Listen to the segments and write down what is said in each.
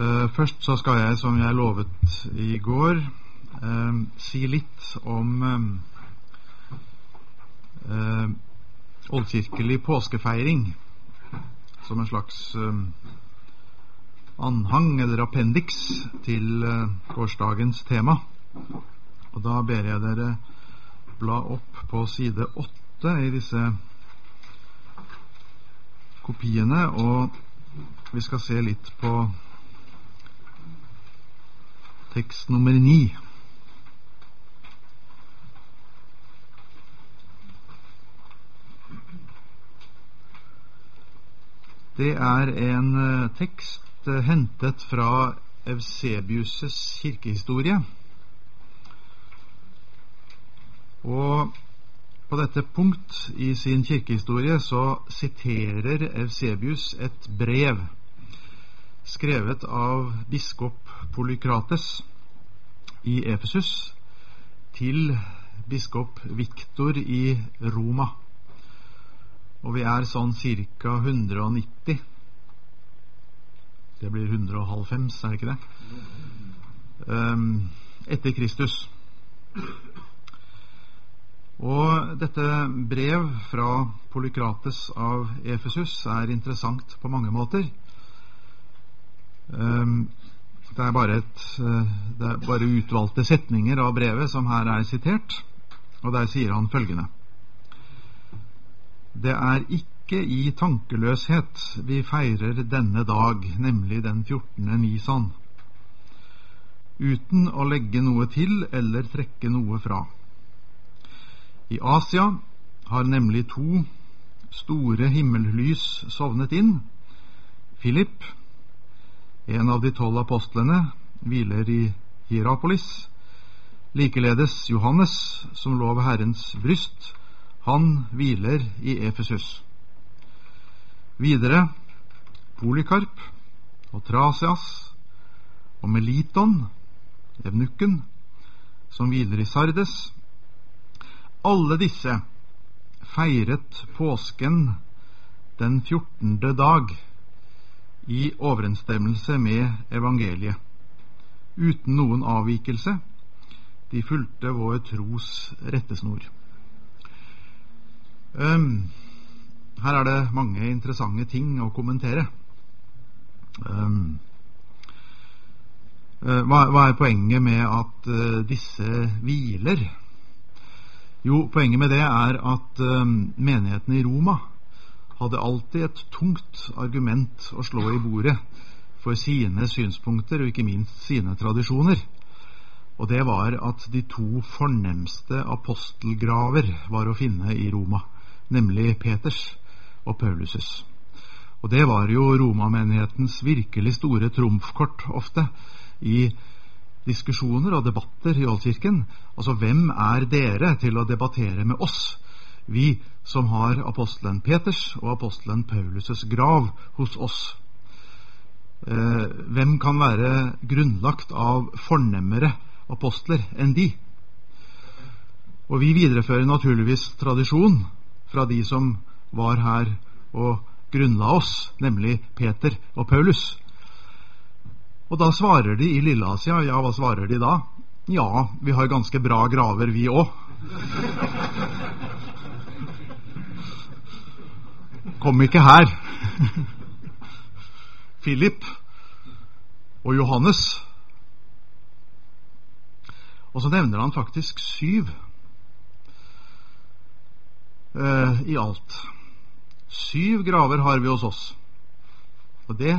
Uh, først så skal jeg, som jeg lovet i går, uh, si litt om uh, oldkirkelig påskefeiring som en slags anhang eller appendiks til gårsdagens tema. Og da ber jeg dere bla opp på side åtte i disse kopiene, og vi skal se litt på tekst nummer ni. Det er en uh, tekst uh, hentet fra Eusebius' kirkehistorie. Og på dette punkt i sin kirkehistorie så siterer Eusebius et brev skrevet av biskop Polykrates i Efesus til biskop Viktor i Roma. Og vi er sånn ca. 190 Det blir 150, er det ikke det? Um, etter Kristus. Og dette brev fra Polykrates av Efesus er interessant på mange måter. Um, det er, bare et, eh, det er bare utvalgte setninger av brevet som her er sitert, og der sier han følgende Det er ikke i tankeløshet vi feirer denne dag, nemlig den 14. Nisan, uten å legge noe til eller trekke noe fra. I Asia har nemlig to store himmellys sovnet inn. Philip, en av de tolv apostlene hviler i Hierapolis. Likeledes Johannes, som lå ved Herrens bryst, han hviler i Efesus. Videre Polikarp og Trasias og Meliton, evnukken, som hviler i Sardes. Alle disse feiret påsken den fjortende dag i overensstemmelse med evangeliet, uten noen avvikelse. De fulgte vår tros rettesnor. Um, her er det mange interessante ting å kommentere. Um, hva, hva, er poenget med at uh, disse hviler? Jo, poenget med det er at um, menigheten i Roma hadde alltid et tungt argument å slå i bordet for sine synspunkter og ikke minst sine tradisjoner. Og det var at de to fornemste apostelgraver var å finne i Roma, nemlig Peters og Pauluses. Og det var jo romamenighetens virkelig store trumfkort ofte i diskusjoner og debatter i Oldkirken. Altså, hvem er dere til å debattere med oss? Vi som har apostelen Peters og apostelen Paulus' grav hos oss. Eh, hvem kan være grunnlagt av fornemmere apostler enn de? Og vi viderefører naturligvis tradisjon fra de som var her og grunnla oss, nemlig Peter og Paulus. Og da svarer de i Lilleasia, ja, hva svarer de da? Ja, vi har ganske bra graver, vi òg. Kom ikke her. Philip og Johannes. Og så nevner han faktisk syv eh, i alt. Syv graver har vi hos oss. Og det,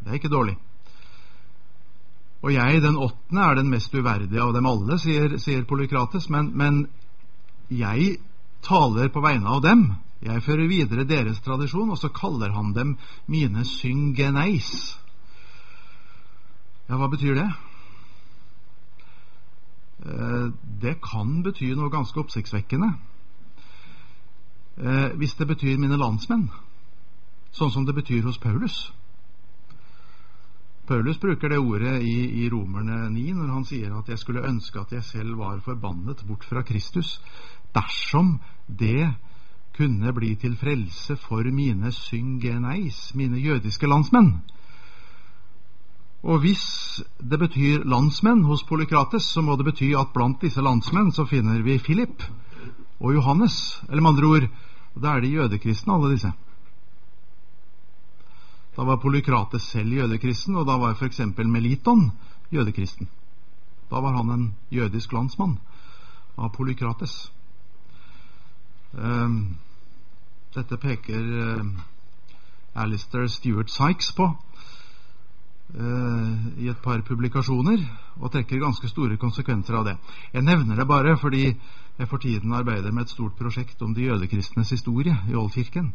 det er ikke dårlig. Og jeg, den åttende, er den mest uverdige av dem alle, sier, sier Polykrates, men, men jeg taler på vegne av dem jeg fører videre deres tradisjon, og så kaller han dem mine syngeneis. Ja, hva betyr det? Eh, det kan bety noe ganske oppsiktsvekkende. Eh, hvis det betyr mine landsmenn, sånn som det betyr hos Paulus. Paulus bruker det ordet i, i Romerne 9 når han sier at jeg skulle ønske at jeg selv var forbannet bort fra Kristus dersom det kunne bli til frelse for mine syngeneis, mine jødiske landsmenn. Og hvis det betyr landsmenn hos Polykrates, så må det bety at blant disse landsmenn så finner vi Philip og Johannes. Eller med andre ord, da er de jødekristne, alle disse. Da var Polykrates selv jødekristen, og da var f.eks. Meliton jødekristen. Da var han en jødisk landsmann av Polykrates. Um, dette peker uh, Alistair Stuart Sykes på uh, i et par publikasjoner, og trekker ganske store konsekvenser av det. Jeg nevner det bare fordi jeg for tiden arbeider med et stort prosjekt om de jødekristnes historie i Oldkirken.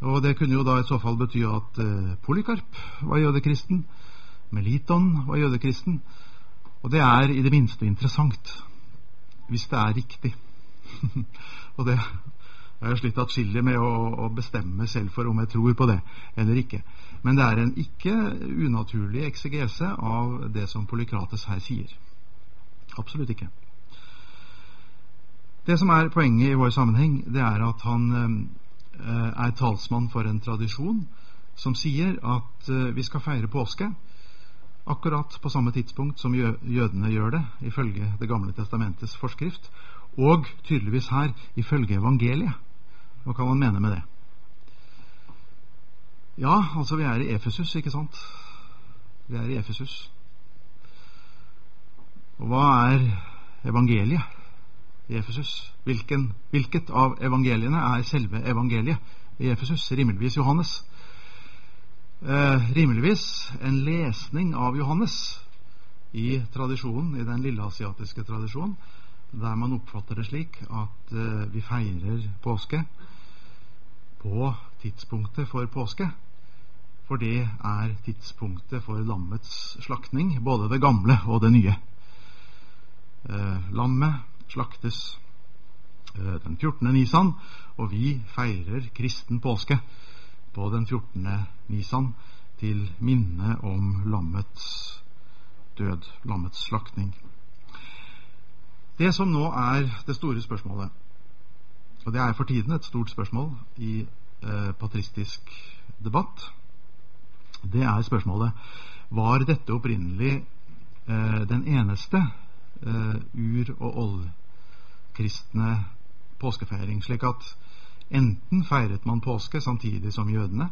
Og Det kunne jo da i så fall bety at Polikarp Polykarp var jødekristen, Meliton var jødekristen. Og det er i det minste interessant, hvis det er riktig. og det jeg har slitt atskillig med å, å, bestemme selv for om jeg tror på det eller ikke. Men det er en ikke unaturlig eksegese av det som Polykrates her sier. Absolutt ikke. Det som er poenget i vår sammenheng, det er at han eh, er talsmann for en tradisjon som sier at eh, vi skal feire påske akkurat på samme tidspunkt som jødene gjør det, ifølge Det gamle testamentets forskrift, og tydeligvis her ifølge evangeliet. Hva kan man mene med det? Ja, altså, vi er i Efesus, ikke sant? Vi er i Efesus. Og hva er evangeliet i Efesus? Hvilket av evangeliene er selve evangeliet i Efesus? Rimeligvis Johannes. Eh, rimeligvis en lesning av Johannes i tradisjonen, i den lilleasiatiske tradisjonen, der man oppfatter det slik at eh, vi feirer påske på tidspunktet for påske. For det er tidspunktet for lammets slaktning, både det gamle og det nye. Eh, lammet slaktes eh, den 14. nisan, og vi feirer kristen påske på den 14. nisan til minne om lammets død, lammets slaktning. Det som nå er det store spørsmålet, og det er for tiden et stort spørsmål i eh, patristisk debatt. Det er spørsmålet var dette opprinnelig eh, den eneste eh, ur- og oldkristne påskefeiring, slik at enten feiret man påske samtidig som jødene,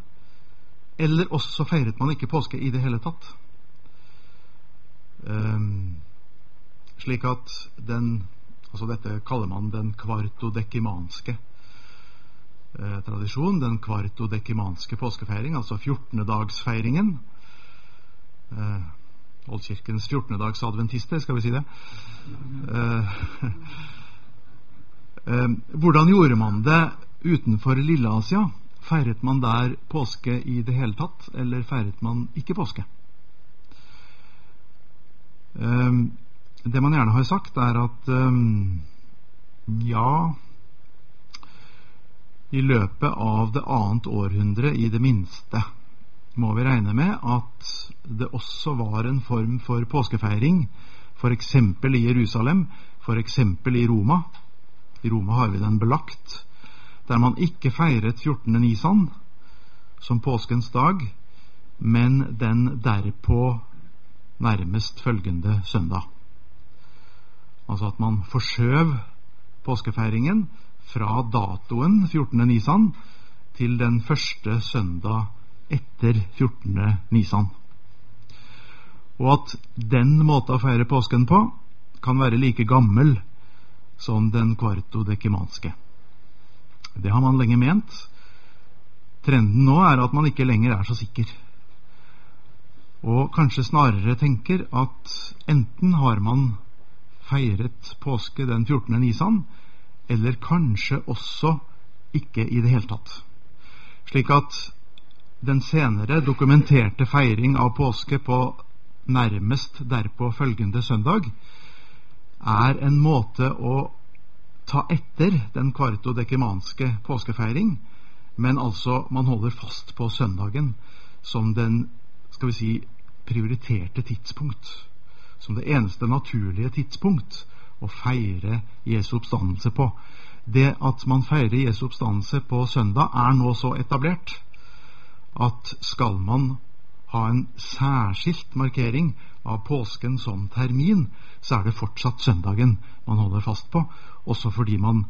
eller også feiret man ikke påske i det hele tatt. Um, slik at den Altså dette kaller man den kvartodekimanske eh, tradisjon. Den kvartodekimanske påskefeiring, altså 14-dagsfeiringen. Eh, Oldkirkens 14-dags adventister, skal vi si det. Eh, eh, hvordan gjorde man det utenfor Lilleasia? Feiret man der påske i det hele tatt, eller feiret man ikke påske? Um, det man gjerne har sagt, er at um, ja I løpet av det annet århundre, i det minste, må vi regne med at det også var en form for påskefeiring, f.eks. i Jerusalem, f.eks. i Roma. I Roma har vi den belagt, der man ikke feiret 14. nisan som påskens dag, men den derpå nærmest følgende søndag. Altså at man forskjøv påskefeiringen fra datoen 14. nisan til den første søndag etter 14. nisan. Og at den måten å feire påsken på kan være like gammel som den kvartodekimanske. Det har man lenge ment. Trenden nå er at man ikke lenger er så sikker. Og kanskje snarere tenker at enten har man feiret påske den 14. nisan, eller kanskje også ikke i det hele tatt. Slik at den senere dokumenterte feiring av påske på nærmest derpå følgende søndag er en måte å ta etter den kvartodekimanske påskefeiring, men altså man holder fast på søndagen som den skal vi si prioriterte tidspunkt som det eneste naturlige tidspunkt å feire Jesu oppstandelse på. Det at man feirer Jesu oppstandelse på søndag, er nå så etablert at skal man ha en særskilt markering av påsken som termin, så er det fortsatt søndagen man holder fast på, også fordi man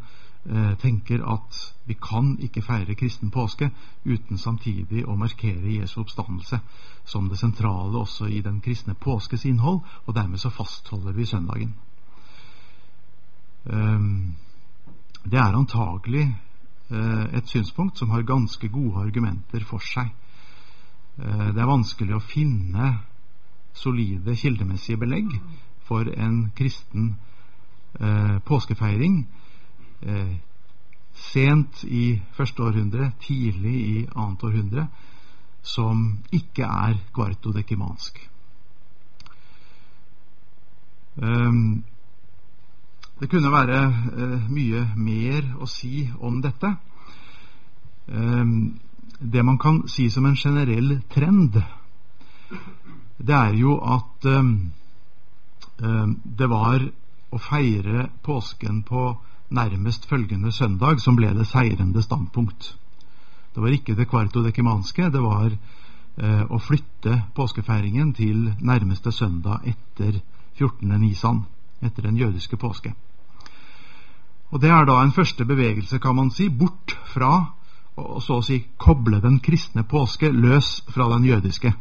eh, tenker at vi kan ikke feire kristen påske uten samtidig å markere Jesu oppstandelse som det sentrale også i den kristne påskes innhold, og dermed så fastholder vi søndagen. Um, det er antagelig et synspunkt som har ganske gode argumenter for seg. Uh, det er vanskelig å finne solide kildemessige belegg for en kristen uh, påskefeiring sent i første århundre, tidlig i annet århundre, som ikke er kvartodekimansk. Um, det kunne være eh, mye mer å si om dette. Eh, det man kan si som en generell trend, det er jo at eh, det var å feire påsken på nærmest følgende søndag som ble det seirende standpunkt. Det var ikke det kvartodekimanske, det var eh, å flytte påskefeiringen til nærmeste søndag etter 14. nisan, etter den jødiske påske. Og Det er da en første bevegelse, kan man si, bort fra å så å si koble den kristne påske løs fra den jødiske.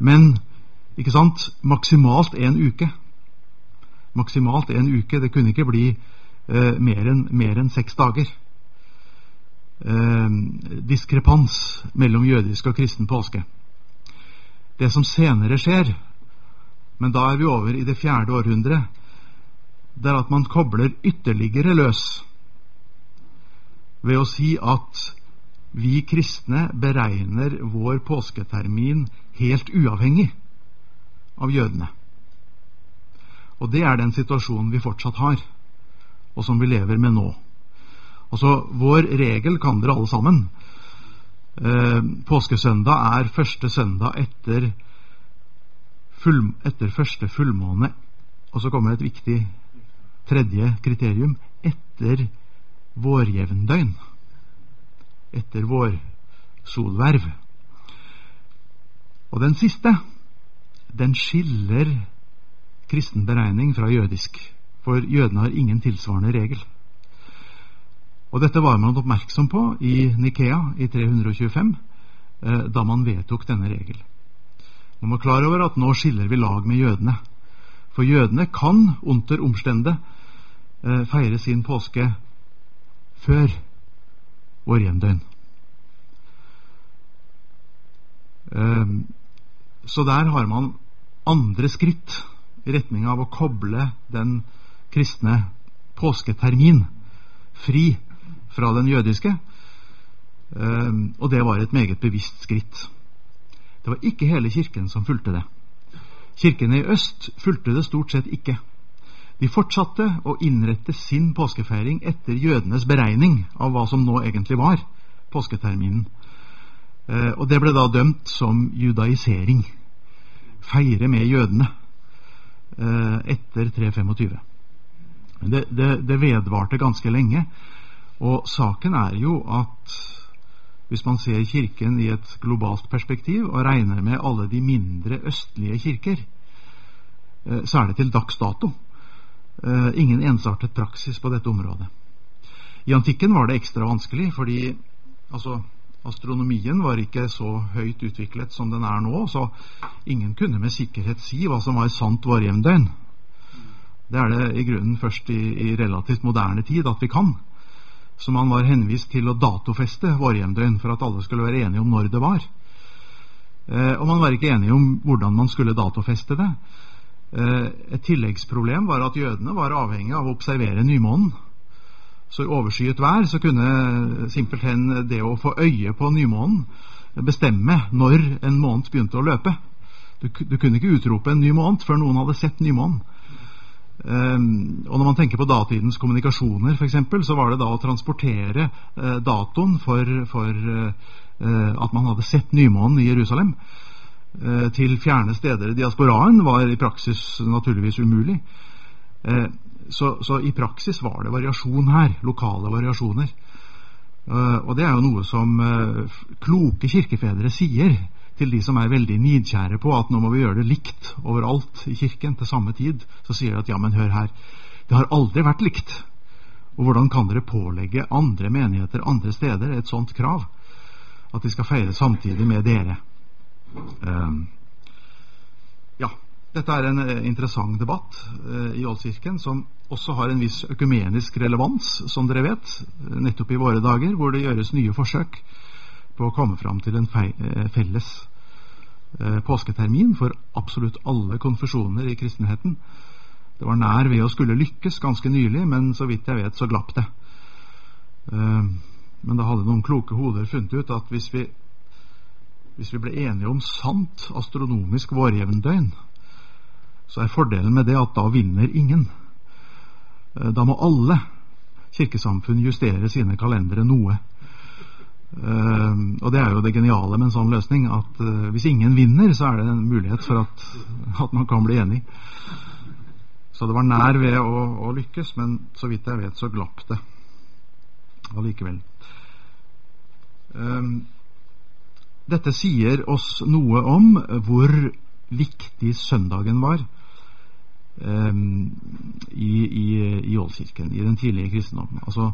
Men ikke sant, maksimalt en uke. Maksimalt en uke. Det kunne ikke bli eh, mer enn en seks dager. Eh, diskrepans mellom jødisk og kristen påske. Det som senere skjer, men da er vi over i det fjerde århundret, det er at man kobler ytterligere løs ved å si at vi kristne beregner vår påsketermin helt uavhengig av jødene. Og det er den situasjonen vi fortsatt har og som vi lever med nå. Altså, Vår regel kan dere alle sammen. Eh, påskesøndag er første søndag etter, full, etter første fullmåne. Og så kommer et viktig tredje kriterium etter vårjevndøgn. Etter vårsolverv. Og den siste, den skiller kristen beregning fra jødisk for jødene har ingen tilsvarende regel. Og Dette var man oppmerksom på i Nikea i 325, eh, da man vedtok denne regel. Man må klar over at nå skiller vi lag med jødene. For jødene kan under omstende eh, feire sin påske før vår hjemdøgn. Eh, så der har man andre skritt i retning av å koble den kristne påsketermin fri fra den jødiske. Ehm, og det var et meget bevisst skritt. Det var ikke hele Kirken som fulgte det. Kirkene i øst fulgte det stort sett ikke. De fortsatte å innrette sin påskefeiring etter jødenes beregning av hva som nå egentlig var påsketerminen. Ehm, og det ble da dømt som judaisering. Feire med jødene eh, etter 325. Det, det, det vedvarte ganske lenge. Og saken er jo at hvis man ser Kirken i et globalt perspektiv og regner med alle de mindre østlige kirker, eh, så er det til dags dato eh, ingen ensartet praksis på dette området. I antikken var det ekstra vanskelig, fordi altså, astronomien var ikke så høyt utviklet som den er nå, så ingen kunne med sikkerhet si hva som var sant vårjevndøgn. Det er det i grunnen først i, i relativt moderne tid at vi kan. Så man var henvist til å datofeste vårhjemdøgn for at alle skulle være enige om når det var. Eh, og man var ikke enige om hvordan man skulle datofeste det. Eh, et tilleggsproblem var at jødene var avhengig av å observere nymånen. Så i overskyet vær så kunne simpelthen det å få øye på nymånen bestemme når en måned begynte å løpe. Du, du kunne ikke utrope en ny måned før noen hadde sett nymånen. Um, og når man tenker på datidens kommunikasjoner, for eksempel, så var det da å transportere uh, datoen for, for uh, at man hadde sett nymånen i Jerusalem, til fjerne steder i diasporaen, var i praksis naturligvis umulig. Så, så, i praksis var det variasjon her, lokale variasjoner. og det er jo noe som kloke kirkefedre sier til de som er veldig nidkjære på at nå må vi gjøre det likt overalt i kirken til samme tid, så sier de at ja, men hør her, det har aldri vært likt. Og hvordan kan dere pålegge andre menigheter andre steder et sånt krav? At de skal feire samtidig med dere? Um, ja, dette er en eh, interessant debatt uh, i Ålkirken som også har en viss økumenisk relevans, som dere vet, nettopp i våre dager, hvor det gjøres nye forsøk på å komme fram til en eh, felles uh, påsketermin for absolutt alle konfesjoner i kristenheten. Det var nær ved å skulle lykkes ganske nylig, men så vidt jeg vet, så glapp det. Uh, men da hadde noen kloke hoder funnet ut at hvis vi, hvis vi ble enige om sant astronomisk vårjevndøgn, så er fordelen med det at da vinner ingen. Da må alle kirkesamfunn justere sine kalendere noe. Uh, og det er jo det geniale med en sånn løsning, at uh, hvis ingen vinner, så er det en mulighet for at, at man kan bli enig. Så det var nær ved å, å, lykkes, men så vidt jeg vet, så glapp det allikevel. Um, dette sier oss noe om hvor viktig søndagen var i, i, i Ålkirken, i den tidlige kristendommen. Altså,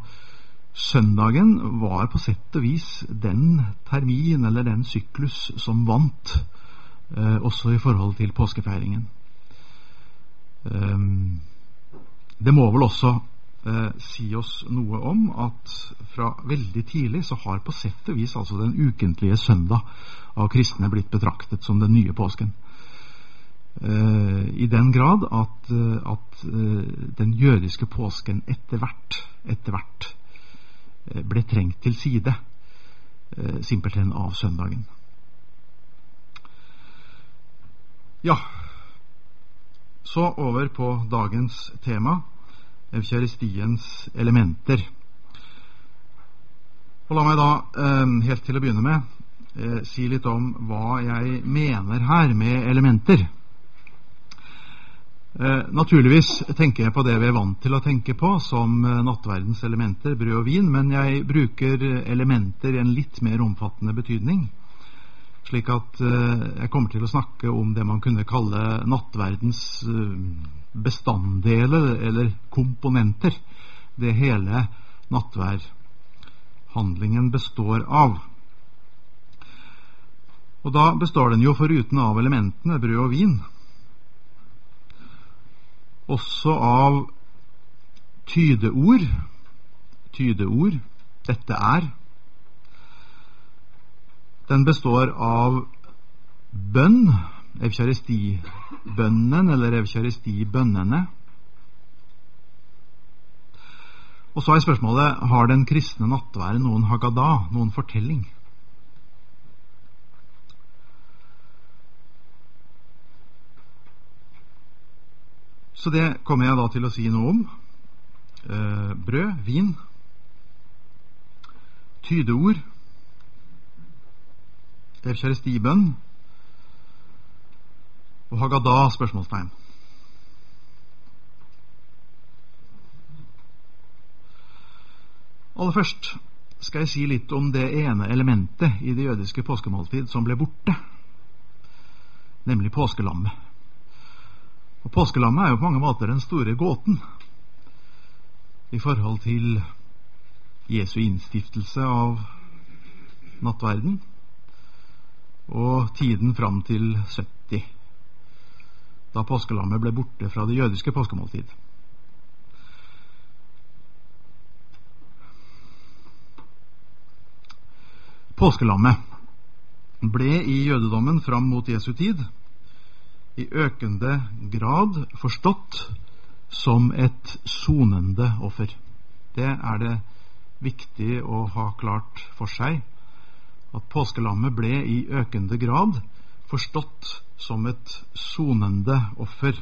søndagen var på sett og vis den termin eller den syklus som vant, eh, også i forhold til påskefeiringen. Eh, det må vel også eh, si oss noe om at fra veldig tidlig så har på sett og vis altså den ukentlige søndag av kristne blitt betraktet som den nye påsken. Eh, I den grad at, eh, at den jødiske påsken etter hvert, etter hvert ble trengt til side, simpelthen av søndagen. Ja, så over på dagens tema, eukaristiens elementer. Og La meg da, eh, helt til å begynne med, eh, si litt om hva jeg mener her med elementer. Eh, naturligvis tenker jeg på det vi er vant til å tenke på som nattverdens elementer, brød og vin, men jeg bruker elementer i en litt mer omfattende betydning. Slik at eh, jeg kommer til å snakke om det man kunne kalle nattverdens eh, bestanddeler, eller komponenter. Det hele nattværhandlingen består av. Og da består den jo foruten av elementene brød og vin også av tydeord. Tydeord. Dette er. Den består av bønn, evkjaristibønnen eller evkjaristibønnene. Og så er spørsmålet har den kristne nattværen noen haggadah, noen fortelling. Så det kommer jeg da til å si noe om. Eh, brød, vin, tydeord evkjerestibønn og Haggadah? spørsmålstegn. Aller først skal jeg si litt om det ene elementet i det jødiske påskemåltid som ble borte, nemlig påskelammet. Og Påskelammet er jo på mange måter den store gåten i forhold til Jesu innstiftelse av nattverden og tiden fram til 70, da påskelammet ble borte fra det jødiske påskemåltid. Påskelammet ble i jødedommen fram mot Jesu tid i økende grad forstått som et sonende offer. Det er det viktig å ha klart for seg at påskelammet ble i økende grad forstått som et sonende offer.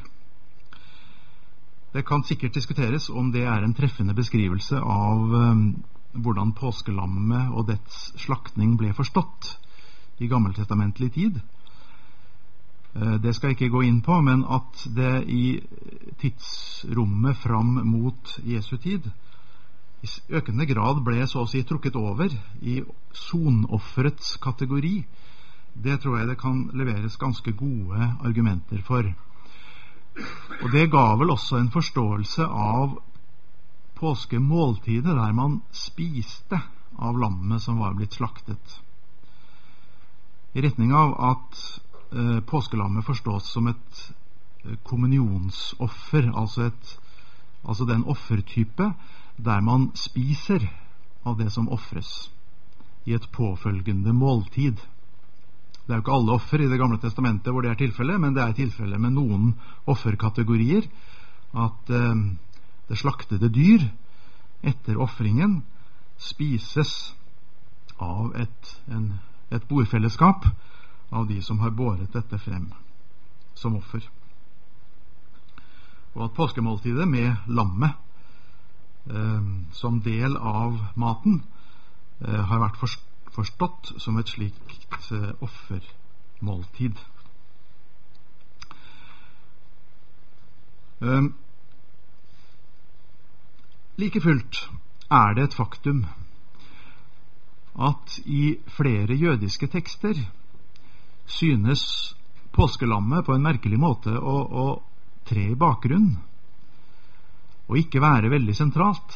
Det kan sikkert diskuteres om det er en treffende beskrivelse av um, hvordan påskelammet og dets slaktning ble forstått i gammeltestamentlig tid. Uh, det skal jeg ikke gå inn på, men at det i tidsrommet fram mot Jesu tid i økende grad ble så å si trukket over i sonofferets kategori Det tror jeg det kan leveres ganske gode argumenter for. Og det ga vel også en forståelse av påskemåltidet, der man spiste av lammet som var blitt slaktet. I retning av at eh, påskelammet forstås som et eh, kommunionsoffer, altså, et, altså den offertype der man spiser av det som ofres i et påfølgende måltid. Det er jo ikke alle offer i Det gamle testamentet hvor det er tilfellet, men det er tilfellet med noen offerkategorier. At eh, det slaktede dyr etter ofringen spises av et, en, et bordfellesskap av de som har båret dette frem som offer. Og at påskemåltidet med lammet eh, som del av maten eh, har vært forstått som et slikt eh, offermåltid. Um, like fullt er det et faktum at i flere jødiske tekster synes påskelammet på en merkelig måte å, å tre i bakgrunnen og ikke være veldig sentralt,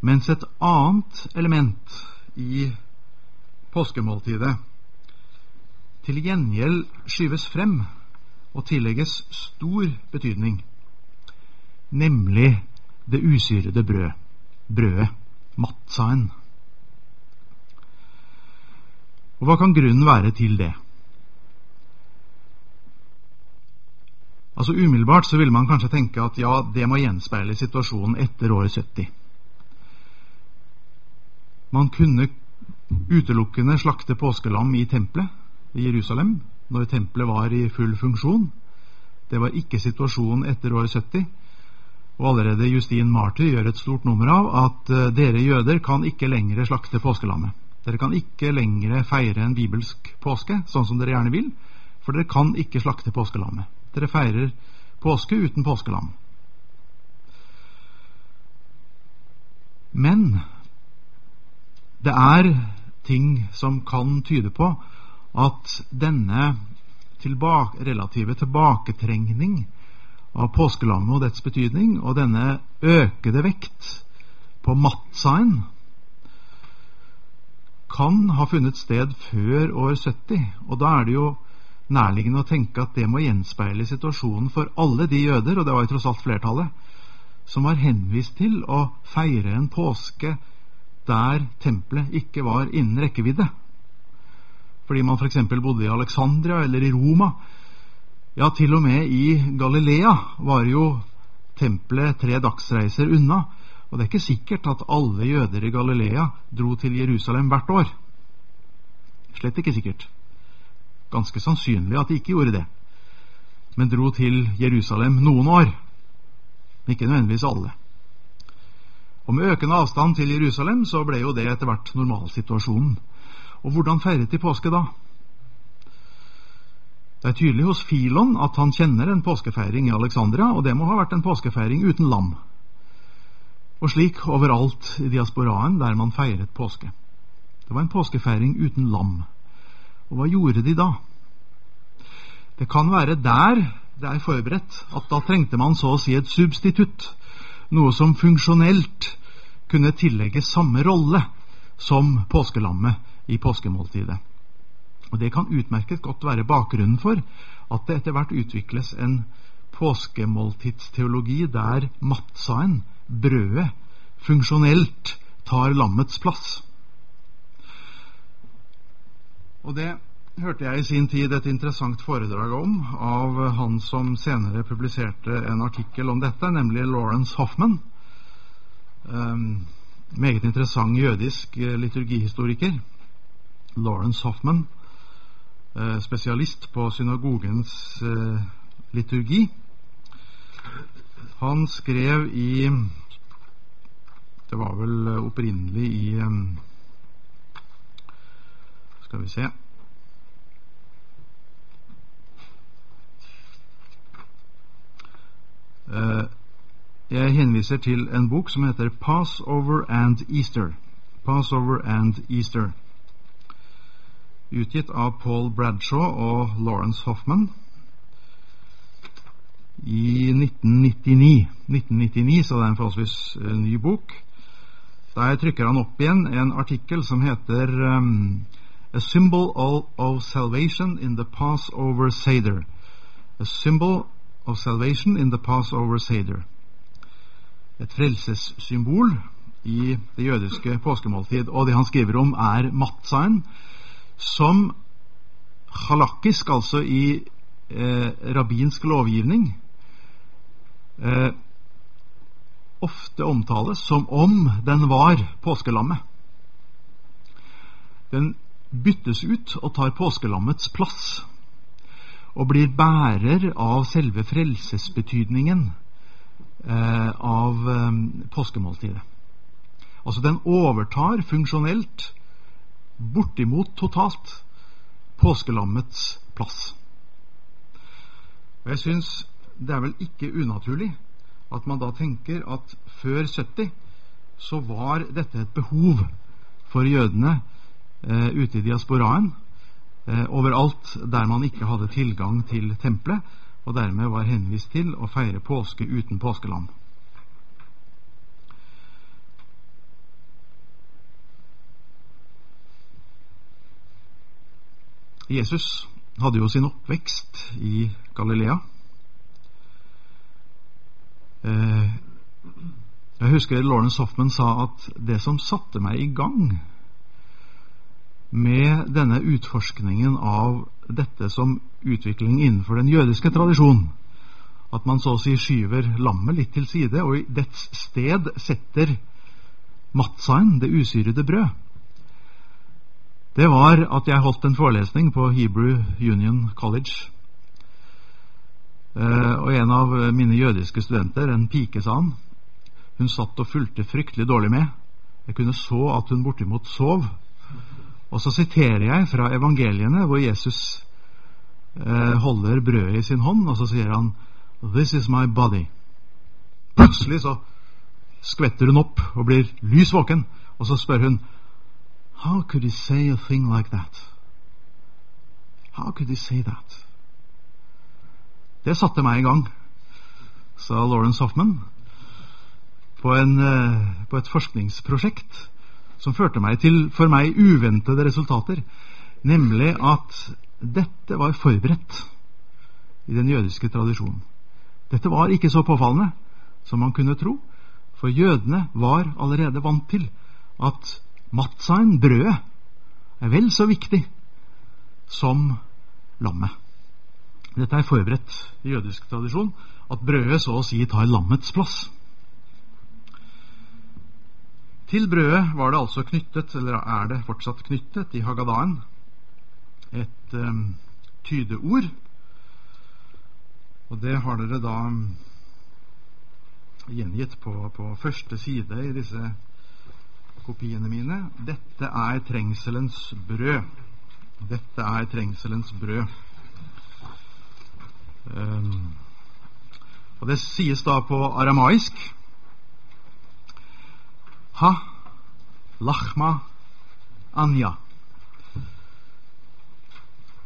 mens et annet element i påskemåltidet til gjengjeld skyves frem og tillegges stor betydning, nemlig det usyrede brød, brødet, mattsaen. Og hva kan grunnen være til det? Altså Umiddelbart så vil man kanskje tenke at ja, det må gjenspeile situasjonen etter året 70. Man kunne utelukkende slakte påskelam i tempelet i Jerusalem når tempelet var i full funksjon. Det var ikke situasjonen etter året 70. Og allerede Justin Martyr gjør et stort nummer av at uh, dere jøder kan ikke lenger slakte påskelammet. Dere kan ikke lenger feire en bibelsk påske, sånn som dere gjerne vil, for dere kan ikke slakte påskelammet. Dere feirer påske uten påskelam. Men det er ting som kan tyde på at denne tilbake, relative tilbaketrengning av påskelammet og dets betydning, og denne økede vekt på matsaen, kan ha funnet sted før år 70. Og da er det jo nærliggende å tenke at det må gjenspeile situasjonen for alle de jøder, og det var jo tross alt flertallet, som var henvist til å feire en påske der tempelet ikke var innen rekkevidde. Fordi man f.eks. bodde i Alexandria eller i Roma, ja, til og med i Galilea var jo tempelet tre dagsreiser unna. Og det er ikke sikkert at alle jøder i Galilea dro til Jerusalem hvert år. Slett ikke sikkert. Ganske sannsynlig at de ikke gjorde det, men dro til Jerusalem noen år. men Ikke nødvendigvis alle. Og med økende avstand til Jerusalem så ble jo det etter hvert normalsituasjonen. Og hvordan feiret de påske da? Det er tydelig hos Filon at han kjenner en påskefeiring i Alexandria, og det må ha vært en påskefeiring uten lam. Og slik overalt i diasporaen der man feiret påske. Det var en påskefeiring uten lam. Og hva gjorde de da? Det kan være der det er forberedt at da trengte man så å si et substitutt, noe som funksjonelt kunne tillegge samme rolle som påskelammet i påskemåltidet. Og Det kan utmerket godt være bakgrunnen for at det etter hvert utvikles en påskemåltidsteologi der mattsaen, brødet, funksjonelt tar lammets plass. Og det hørte jeg i sin tid et interessant foredrag om av han som senere publiserte en artikkel om dette, nemlig Lawrence Hoffman. Um, meget interessant jødisk liturgihistoriker. Lawrence Hoffman Eh, spesialist på synagogens eh, liturgi. Han skrev i Det var vel opprinnelig i Skal vi se eh, Jeg henviser til en bok som heter Passover and Easter. Passover and Easter utgitt av Paul Bradshaw og Lawrence Hoffman i 1999. 1999 så det er en forholdsvis uh, ny bok. Der trykker han opp igjen en artikkel som heter um, A Symbol of, Salvation in the Passover Seder. A Symbol of Salvation in the Passover Seder. Et frelsessymbol i det jødiske påskemåltid. Og det han skriver om, er matzaen, som halakisk, altså i eh, rabbinsk lovgivning, eh, ofte omtales som om den var påskelammet. Den byttes ut og tar påskelammets plass, og blir bærer av selve frelsesbetydningen eh, av eh, påskemåltidet. Altså, den overtar funksjonelt bortimot totalt påskelammets plass. Og Jeg syns det er vel ikke unaturlig at man da tenker at før 70 så var dette et behov for jødene ute i diasporaen, eh, overalt der man ikke hadde tilgang til tempelet, og dermed var henvist til å feire påske uten påskeland. Jesus hadde jo sin oppvekst i Galilea. Eh, jeg husker Lawrence Hoffman sa at det som satte meg i gang med denne utforskningen av dette som utvikling innenfor den jødiske tradisjonen, at man så å si skyver lammet litt til side og i dets sted setter matzaen, det usyrede brød, det var at jeg holdt en forelesning på Hebrew Union College Eh, og en av mine jødiske studenter, en pike, sa han, hun satt og fulgte fryktelig dårlig med. Jeg kunne så at hun bortimot sov. Og så siterer jeg fra evangeliene, hvor Jesus eh, holder brødet i sin hånd, og så sier han This is my body. Plutselig så skvetter hun opp og blir lys våken, og så spør hun How could he say a thing like that? How could he say that? Det satte meg i gang, sa Lawrence Hoffman, på, en, eh, på et forskningsprosjekt som førte meg til for meg uventede resultater, nemlig at dette var forberedt i den jødiske tradisjonen. Dette var ikke så påfallende som man kunne tro, for jødene var allerede vant til at mattsaen, brødet, er vel så viktig som lammet. Dette er forberedt i jødisk tradisjon, at brødet så å si tar lammets plass. Til brødet var det altså knyttet, eller er det fortsatt knyttet, i Hagadaen et um, tydeord. Og det har dere da gjengitt på, på første side i disse kopiene mine. Dette er trengselens brød. Dette er trengselens brød. Um, og Det sies da på aramaisk Ha lachma anja.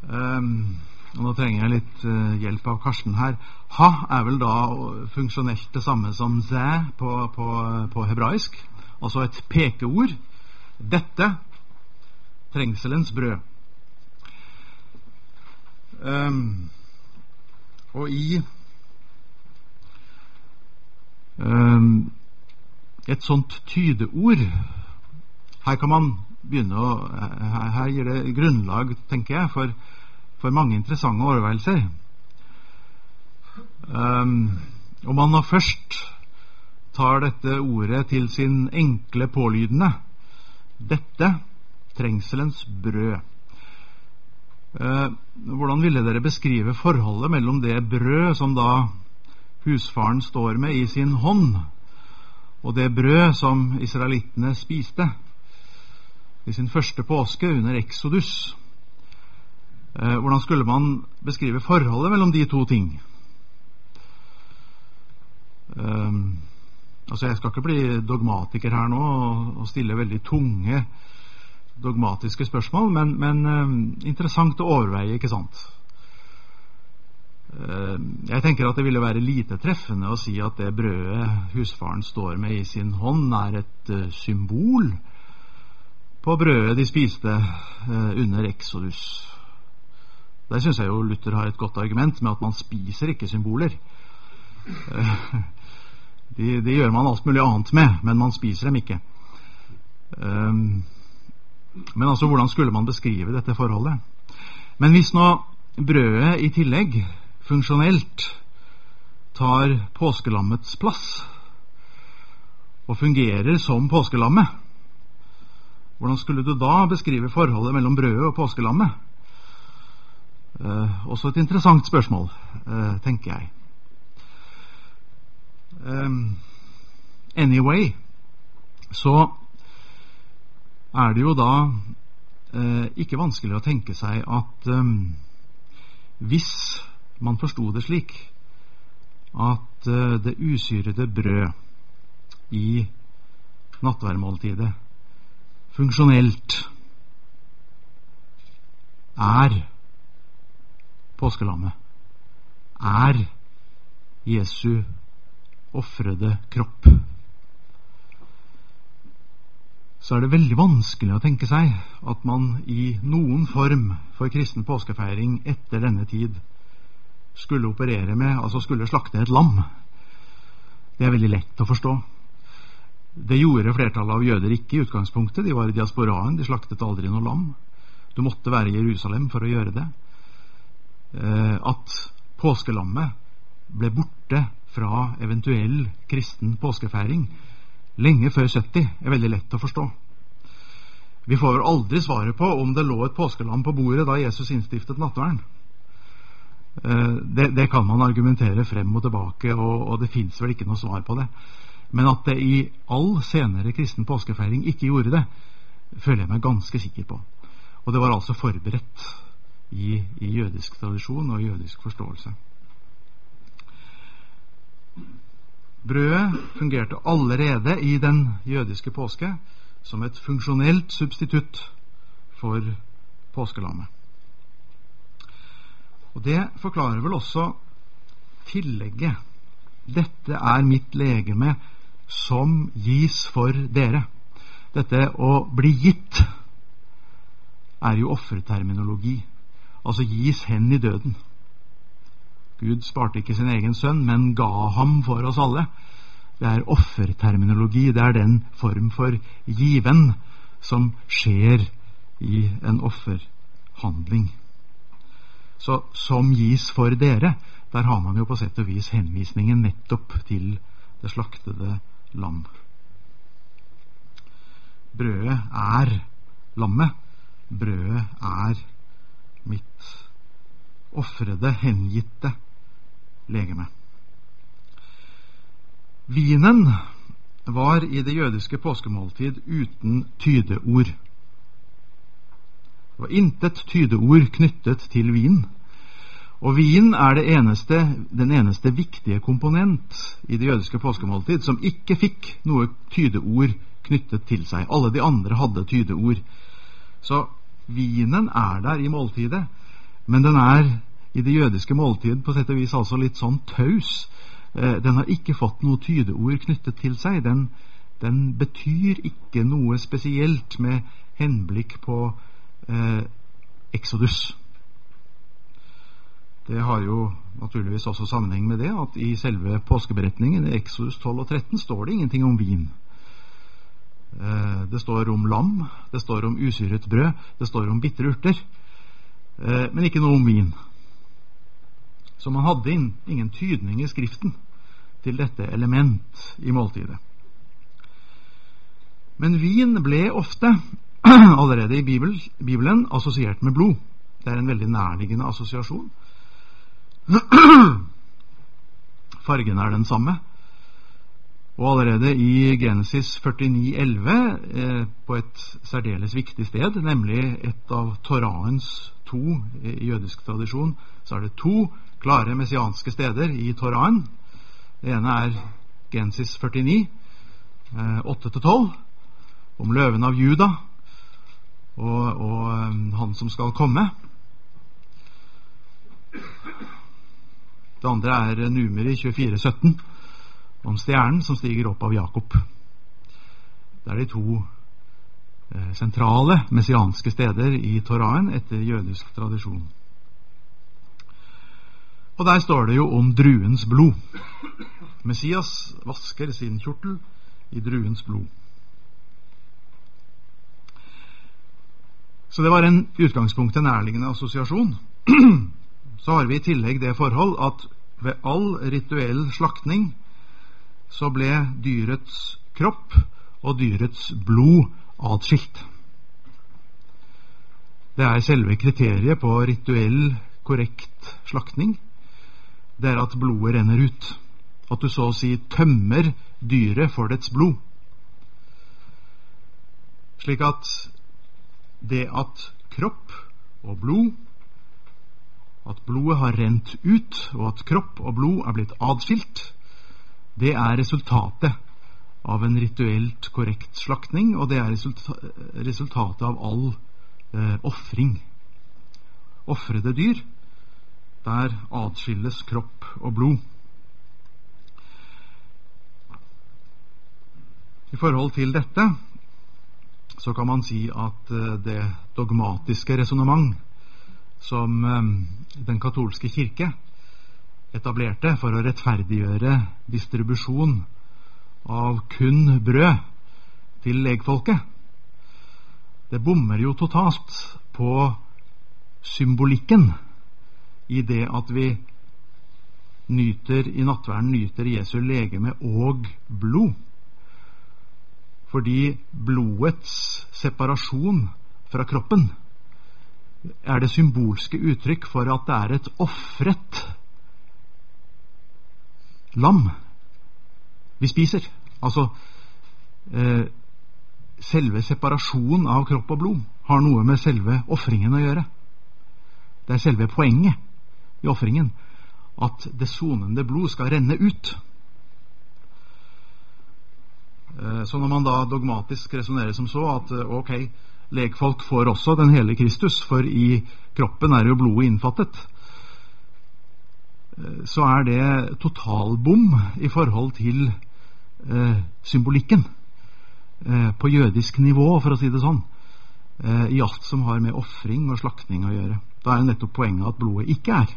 Um, Nå trenger jeg litt uh, hjelp av Karsten her. Ha er vel da funksjonelt det samme som zæ på, på, på hebraisk. Altså et pekeord. Dette trengselens brød. Um, og i um, et sånt tydeord Her kan man begynne å Her, gir det grunnlag, tenker jeg, for, for mange interessante overveielser. Um, om man nå først tar dette ordet til sin enkle pålydende Dette trengselens brød. Eh, hvordan ville dere beskrive forholdet mellom det brød som da husfaren står med i sin hånd, og det brød som israelittene spiste i sin første påske under Exodus? Eh, hvordan skulle man beskrive forholdet mellom de to ting? Um, altså Jeg skal ikke bli dogmatiker her nå og, stille veldig tunge dogmatiske spørsmål, men, men uh, interessant å overveie, ikke sant? Uh, jeg tenker at det ville være lite treffende å si at det brødet husfaren står med i sin hånd, er et uh, symbol på brødet de spiste under Exodus. Der syns jeg jo Luther har et godt argument med at man spiser ikke symboler. De, de, gjør man alt mulig annet med, men man spiser dem ikke. Men altså, hvordan skulle man beskrive dette forholdet? Men hvis nå brødet i tillegg funksjonelt tar påskelammets plass og fungerer som påskelammet, hvordan skulle du da beskrive forholdet mellom brødet og påskelammet? Eh, også et interessant spørsmål, eh, tenker jeg. Um, anyway, så er det jo da eh, ikke vanskelig å tenke seg at um, hvis man forsto det slik at uh, det usyrede brød i nattværmåltidet funksjonelt er påskelammet, er Jesu ofrede kropp, så er det veldig vanskelig å tenke seg at man i noen form for kristen påskefeiring etter denne tid skulle operere med, altså skulle slakte et lam. Det er veldig lett å forstå. Det gjorde flertallet av jøder ikke i utgangspunktet. De var i diasporaen, de slaktet aldri noe lam. Du måtte være i Jerusalem for å gjøre det. Eh, at påskelammet ble borte fra eventuell kristen påskefeiring lenge før 70, er veldig lett å forstå. Vi får aldri svaret på om det lå et påskelam på bordet da Jesus innstiftet nattverden. Eh, det, det, kan man argumentere frem og tilbake, og, og det fins vel ikke noe svar på det. Men at det i all senere kristen påskefeiring ikke gjorde det, føler jeg meg ganske sikker på. Og det var altså forberedt i, i jødisk tradisjon og jødisk forståelse. Brødet fungerte allerede i den jødiske påske som et funksjonelt substitutt for påskelammet. Og Det forklarer vel også tillegget. Dette er mitt legeme som gis for dere. Dette å bli gitt er jo offerterminologi, altså gis hen i døden. Gud sparte ikke sin egen sønn, men ga ham for oss alle. Det er offerterminologi. Det er den form for given som skjer i en offerhandling. Så som gis for dere, der har man jo på sett og vis henvisningen nettopp til det slaktede lam. Brødet er lammet. Brødet er mitt ofrede, hengitte legeme. Vinen var i det jødiske påskemåltid uten tydeord. Det var intet tydeord knyttet til vin. Og vin er eneste, den eneste viktige komponent i det jødiske påskemåltid som ikke fikk noe tydeord knyttet til seg. Alle de andre hadde tydeord. Så vinen er der i måltidet, men den er i det jødiske måltid på sett og vis altså litt sånn taus. Eh, den har ikke fått noe tydeord knyttet til seg. Den, den betyr ikke noe spesielt med henblikk på eh, Exodus. Det har jo naturligvis også sammenheng med det at i selve påskeberetningen i Exodus 12 og 13 står det ingenting om vin. Eh, det står om lam, det står om usyret brød, det står om bitre urter, eh, men ikke noe om vin. Så man hadde ingen tydning i Skriften til dette element i måltidet. Men vin ble ofte, allerede i Bibelen, assosiert med blod. Det er en veldig nærliggende assosiasjon. Fargen er den samme. Og allerede i Genesis 49,11, eh, på et særdeles viktig sted, nemlig et av Toraens to i jødisk tradisjon, så er det to klare messianske steder i Toraen. Det ene er Genesis 49, 8-12, eh, om løven av Juda. Og, og han som skal komme. Det andre er numeret 2417 om stjernen som stiger opp av Jakob. Det er de to eh, sentrale messianske steder i Toraen etter jødisk tradisjon. Og der står det jo om druens blod. Messias vasker sin kjortel i druens blod. Så det var en utgangspunktet nærliggende assosiasjon. Så har vi i tillegg det forhold at ved all rituell slaktning så ble dyrets kropp og dyrets blod atskilt. Det er selve kriteriet på rituell, korrekt slaktning. Det er at blodet renner ut. At du så å si tømmer dyret for dets blod. Slik at det at kropp og blod At blodet har rent ut, og at kropp og blod er blitt adskilt, det er resultatet av en rituelt korrekt slaktning, og det er resultatet av all eh, ofring. Ofrede dyr, der atskilles kropp og blod. I forhold til dette så kan man si at eh, det dogmatiske resonnement som eh, den katolske kirke etablerte for å rettferdiggjøre distribusjon av kun brød til legfolket, det bommer jo totalt på symbolikken i det at vi nyter i nattverden nyter Jesu legeme og blod. Fordi blodets separasjon fra kroppen er det symbolske uttrykk for at det er et ofret lam vi spiser. Altså eh, Selve separasjonen av kropp og blod har noe med selve ofringen å gjøre. Det er selve poenget i ofringen. At det sonende blod skal renne ut. Eh, så når man da dogmatisk resonnerer som så at eh, ok, legfolk får også den hele Kristus, for i kroppen er jo blodet innfattet, Eh, så er det totalbom i forhold til eh, symbolikken eh, på jødisk nivå, for å si det sånn, eh, i alt som har med ofring og slakting å gjøre. Da er jo nettopp poenget at blodet ikke er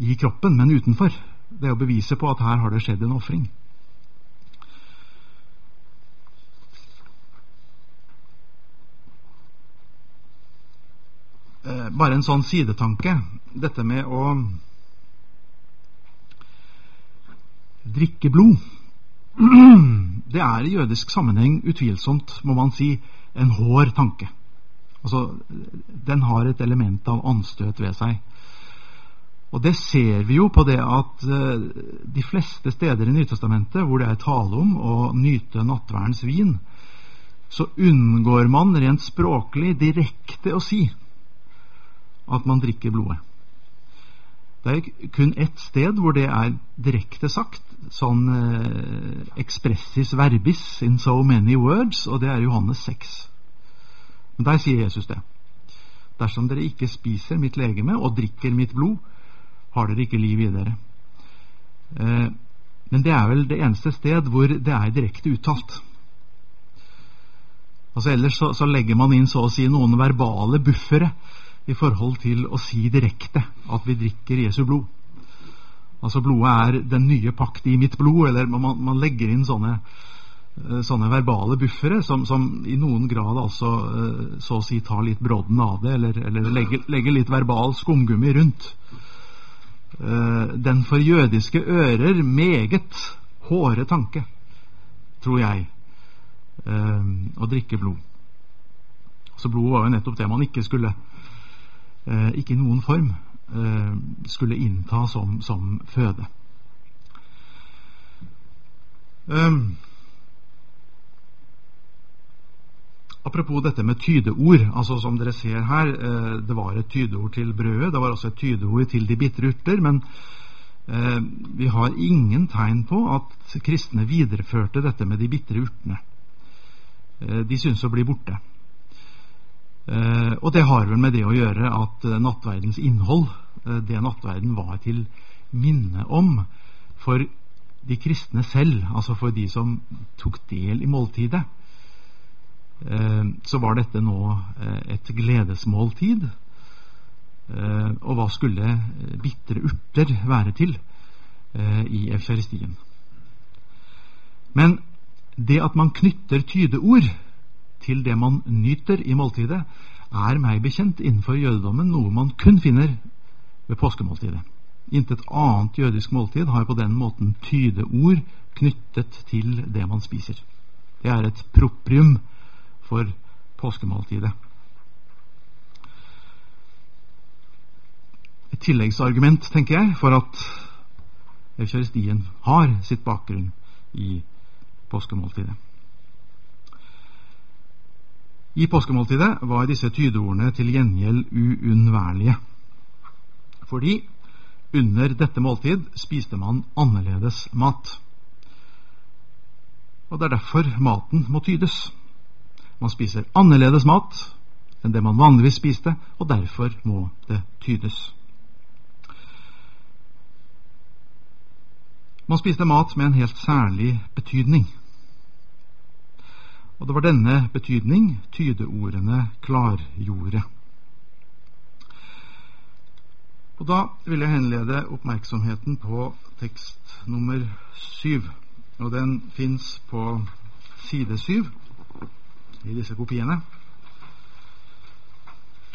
i kroppen, men utenfor. Det er å bevise på at her har det skjedd en ofring. Eh, bare en sånn sidetanke. Dette med å drikke blod. Det er i jødisk sammenheng utvilsomt, må man si, en hård tanke. Altså, den har et element av anstøt ved seg. Og det ser vi jo på det at uh, de fleste steder i Nytestamentet hvor det er tale om å nyte nattverdens vin, så unngår man rent språklig direkte å si at man drikker blodet. Det er kun ett sted hvor det er direkte sagt, sånn eh, expressis verbis in so many words, og det er Johannes 6. Men der sier Jesus det. Dersom dere ikke spiser mitt legeme og drikker mitt blod, har dere ikke liv i dere. Eh, men det er vel det eneste sted hvor det er direkte uttalt. Altså Ellers så, så legger man inn så å si noen verbale buffere i forhold til å si direkte at vi drikker Jesu blod. Altså blodet er den nye pakt i mitt blod, eller man, man legger inn sånne, eh, sånne verbale buffere som, som, i noen grad altså eh, så å si tar litt brodden av det, eller, eller legger, legger, litt verbal skumgummi rundt. Eh, den for jødiske ører meget hårde tanke, tror jeg, å drikke blod. Så blodet var jo nettopp det man ikke skulle Eh, ikke i noen form eh, skulle innta som, som føde. Um, apropos dette med tydeord. altså Som dere ser her, eh, det var et tydeord til brødet. Det var også et tydeord til de bitre urter. Men eh, vi har ingen tegn på at kristne videreførte dette med de bitre urtene. Eh, de synes å bli borte. Eh, og det har vel med det å gjøre at eh, nattverdens innhold, eh, det nattverden var til minne om for de kristne selv, altså for de som tok del i måltidet, så var dette nå et gledesmåltid. Og hva skulle bitre urter være til i eukaristien? Men det at man knytter tydeord til det man nyter i måltidet, er meg bekjent innenfor jødedommen noe man kun finner ved påskemåltidet. Intet annet jødisk måltid har på den måten tydeord knyttet til det man spiser. Det er et proprium for påskemåltidet. Et tilleggsargument, tenker jeg, for at eukaristien har sitt bakgrunn i påskemåltidet. I påskemåltidet var disse tydeordene til gjengjeld uunnværlige. Fordi under dette måltid spiste man annerledes mat. Og det er derfor maten må tydes. Man spiser annerledes mat enn det man vanligvis spiste, og derfor må det tydes. Man spiste mat med en helt særlig betydning. Og det var denne betydning tydeordene klargjorde. Og Da vil jeg henlede oppmerksomheten på tekst nummer syv. Og den fins på side syv i disse kopiene.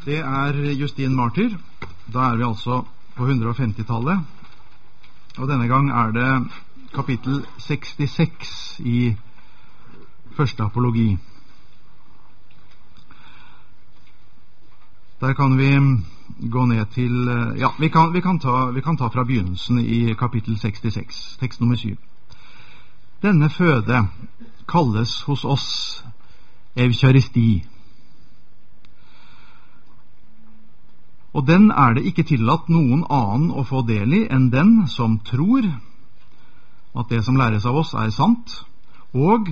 Det er Justin Martyr. Da er vi altså på 150-tallet. Og denne gang er det kapittel 66 i første apologi. Der kan vi gå ned til eh, Ja, vi kan, vi kan, ta, vi kan ta fra begynnelsen i kapittel 66, tekst nummer 7. Denne føde kalles hos oss eukaristi. Og den er det ikke tillatt noen annen å få del i enn den som tror at det som læres av oss, er sant, og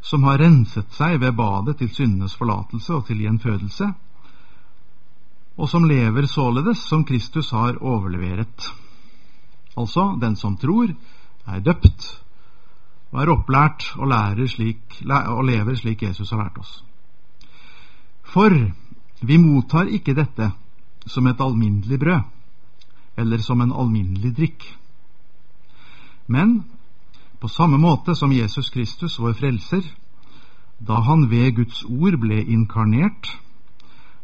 som har renset seg ved badet til syndenes forlatelse og til gjenfødelse, og som lever således som Kristus har overleveret. Altså, den som tror, er døpt og er opplært og, slik, og lever slik Jesus har lært oss. For vi mottar ikke dette som et alminnelig brød eller som en alminnelig drikk. Men på samme måte som Jesus Kristus, vår frelser, da han ved Guds ord ble inkarnert,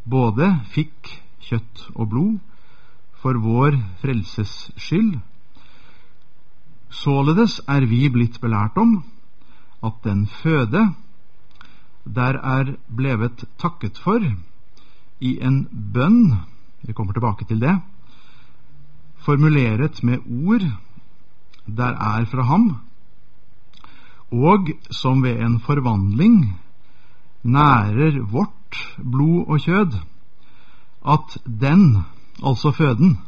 både fikk kjøtt og blod for vår frelses skyld. Således er vi blitt belært om at den føde der er blevet takket for i en bønn Vi kommer tilbake til det. Formuleret med ord der er fra ham, og som ved en forvandling nærer vårt blod og kjød at den, altså føden,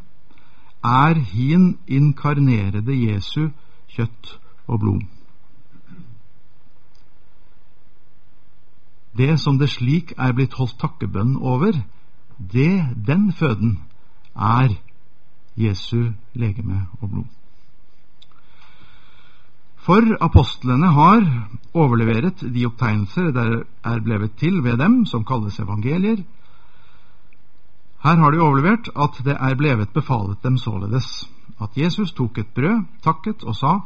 er hin inkarnerede Jesu kjøtt og blod. Det som det slik er blitt holdt takkebønn over, det, den føden, er Jesu legeme og blod. For apostlene har overleveret de opptegnelser der er blevet til ved dem, som kalles evangelier, her har de overlevert at det er blevet befalet dem således at Jesus tok et brød, takket og sa,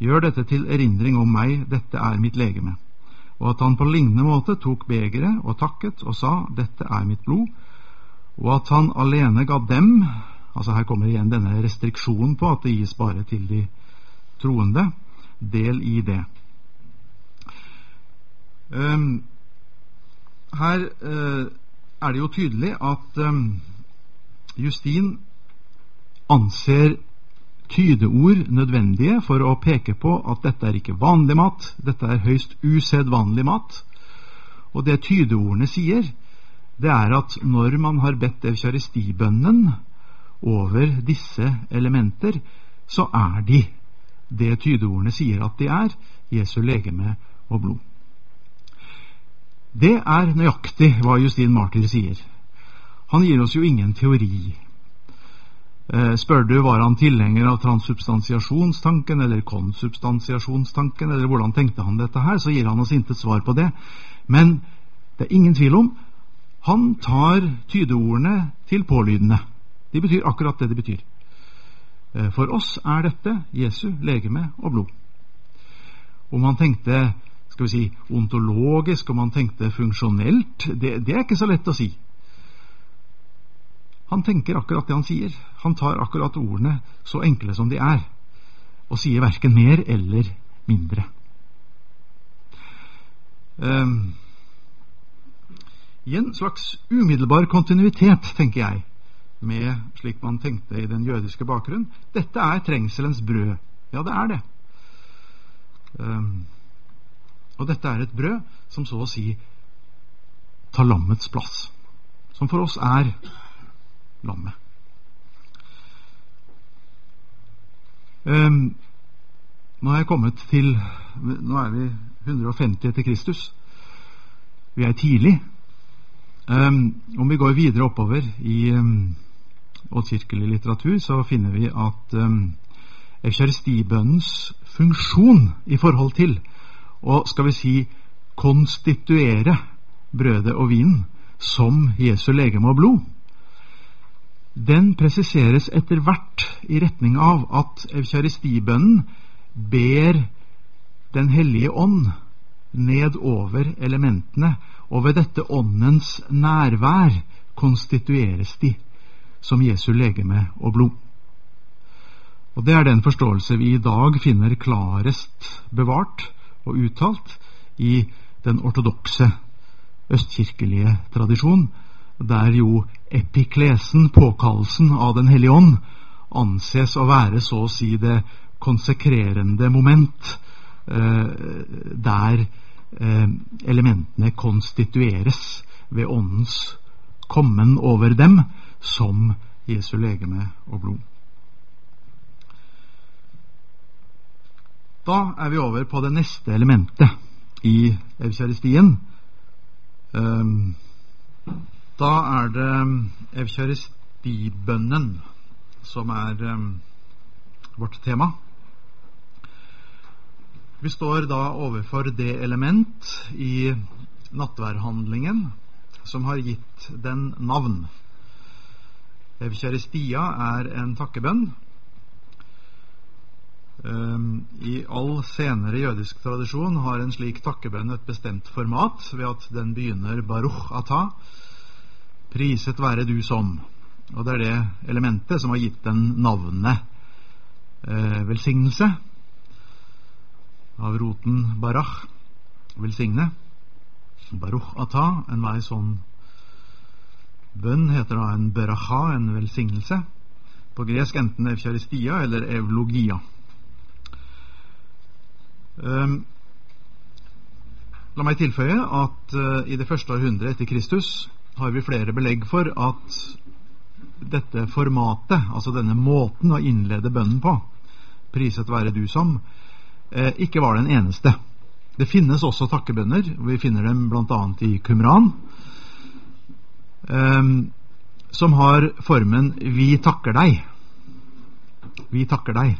Gjør dette til erindring om meg, dette er mitt legeme. Og at han på lignende måte tok begeret og takket og sa, Dette er mitt blod. Og at han alene ga dem Altså her kommer igjen denne restriksjonen på at det gis bare til de troende. Del i det. Um, her uh, er det jo tydelig at um, Justin anser tydeord nødvendige for å peke på at dette er ikke vanlig mat, dette er høyst usedvanlig mat. Og det tydeordene sier, det er at når man har bedt evkjaristibønnen over disse elementer, så er de det tydeordene sier at de er, Jesu legeme og blod. Det er nøyaktig hva Justin Martyr sier. Han gir oss jo ingen teori. Eh, spør du var han tilhenger av transsubstansiasjonstanken eller konsubstansiasjonstanken, eller hvordan tenkte han dette her, så gir han oss intet svar på det. Men det er ingen tvil om han tar tydeordene til pålydende. De betyr akkurat det de betyr. Eh, for oss er dette Jesu legeme og blod. Om han tenkte skal vi si, ontologisk, om han tenkte funksjonelt, det, det er ikke så lett å si. Han tenker akkurat det han sier. Han tar akkurat ordene så enkle som de er, og sier verken mer eller mindre. Um, I en slags umiddelbar kontinuitet, tenker jeg, med slik man tenkte i den jødiske bakgrunn. Dette er trengselens brød. Ja, det er det. Um, og dette er et brød som så å si tar lammets plass. Som for oss er lammet. Um, nå er jeg kommet til Nå er vi 150 etter Kristus. Vi er tidlig. Um, om vi går videre oppover i um, oddkirkelig litteratur, så finner vi at um, eukaristibønnens funksjon i forhold til og skal vi si konstituere brødet og vinen som Jesu legeme og blod, den presiseres etter hvert i retning av at eukaristibønnen ber Den hellige ånd ned over elementene, og ved dette åndens nærvær konstitueres de som Jesu legeme og blod. Og Det er den forståelse vi i dag finner klarest bevart og uttalt i den ortodokse østkirkelige tradisjon, der jo epiklesen, påkallelsen av Den hellige ånd, anses å være så å si det konsekrerende moment, eh, der eh, elementene konstitueres ved Åndens kommen over dem som Jesu legeme og blod. Da er vi over på det neste elementet i eukaristien. Um, da er det eukaristibønnen som er um, vårt tema. Vi står da overfor det element i nattværhandlingen som har gitt den navn. Eukaristia er en takkebønn. Um, I all senere jødisk tradisjon har en slik takkebønn et bestemt format ved at den begynner baruch ata, Priset være du som. Og det er det elementet som har gitt den navnet eh, velsignelse. Av roten barach, velsigne. Baruch ata, enhver sånn bønn heter da en beraha, en velsignelse. På gresk enten evcharistia eller evlogia. Um, la meg tilføye at uh, i det første århundret etter Kristus har vi flere belegg for at dette formatet, altså denne måten å innlede bønnen på, priset være du som, eh, ikke var den eneste. Det finnes også takkebønner. Vi finner dem bl.a. i Kumran, som har formen 'Vi takker deg'. Vi takker deg.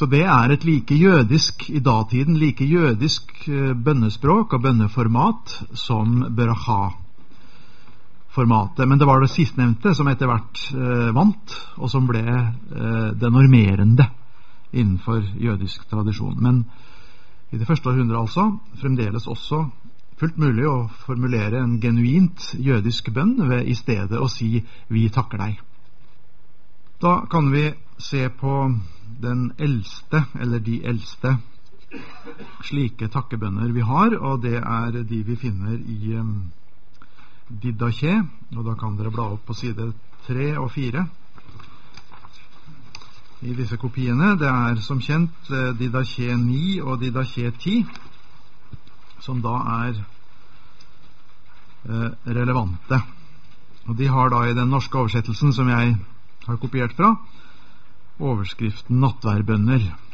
Så det er et like jødisk i datiden like jødisk eh, bønnespråk og bønneformat som Beraha-formatet. Men det var det sistnevnte som etter hvert eh, vant, og som ble eh, det normerende innenfor jødisk tradisjon. Men i det første århundret altså fremdeles også fullt mulig å formulere en genuint jødisk bønn ved i stedet å si 'Vi takker deg'. Da kan vi se på den eldste, eller de eldste, slike takkebønner vi har, og det er de vi finner i um, Didaché. Og da kan dere bla opp på side tre og fire i disse kopiene. Det er som kjent Didache Didaché 9 og Didache 10 som da er eh, relevante. Og De har da i den norske oversettelsen som jeg har kopiert fra, overskriften 'Nattværbønner'.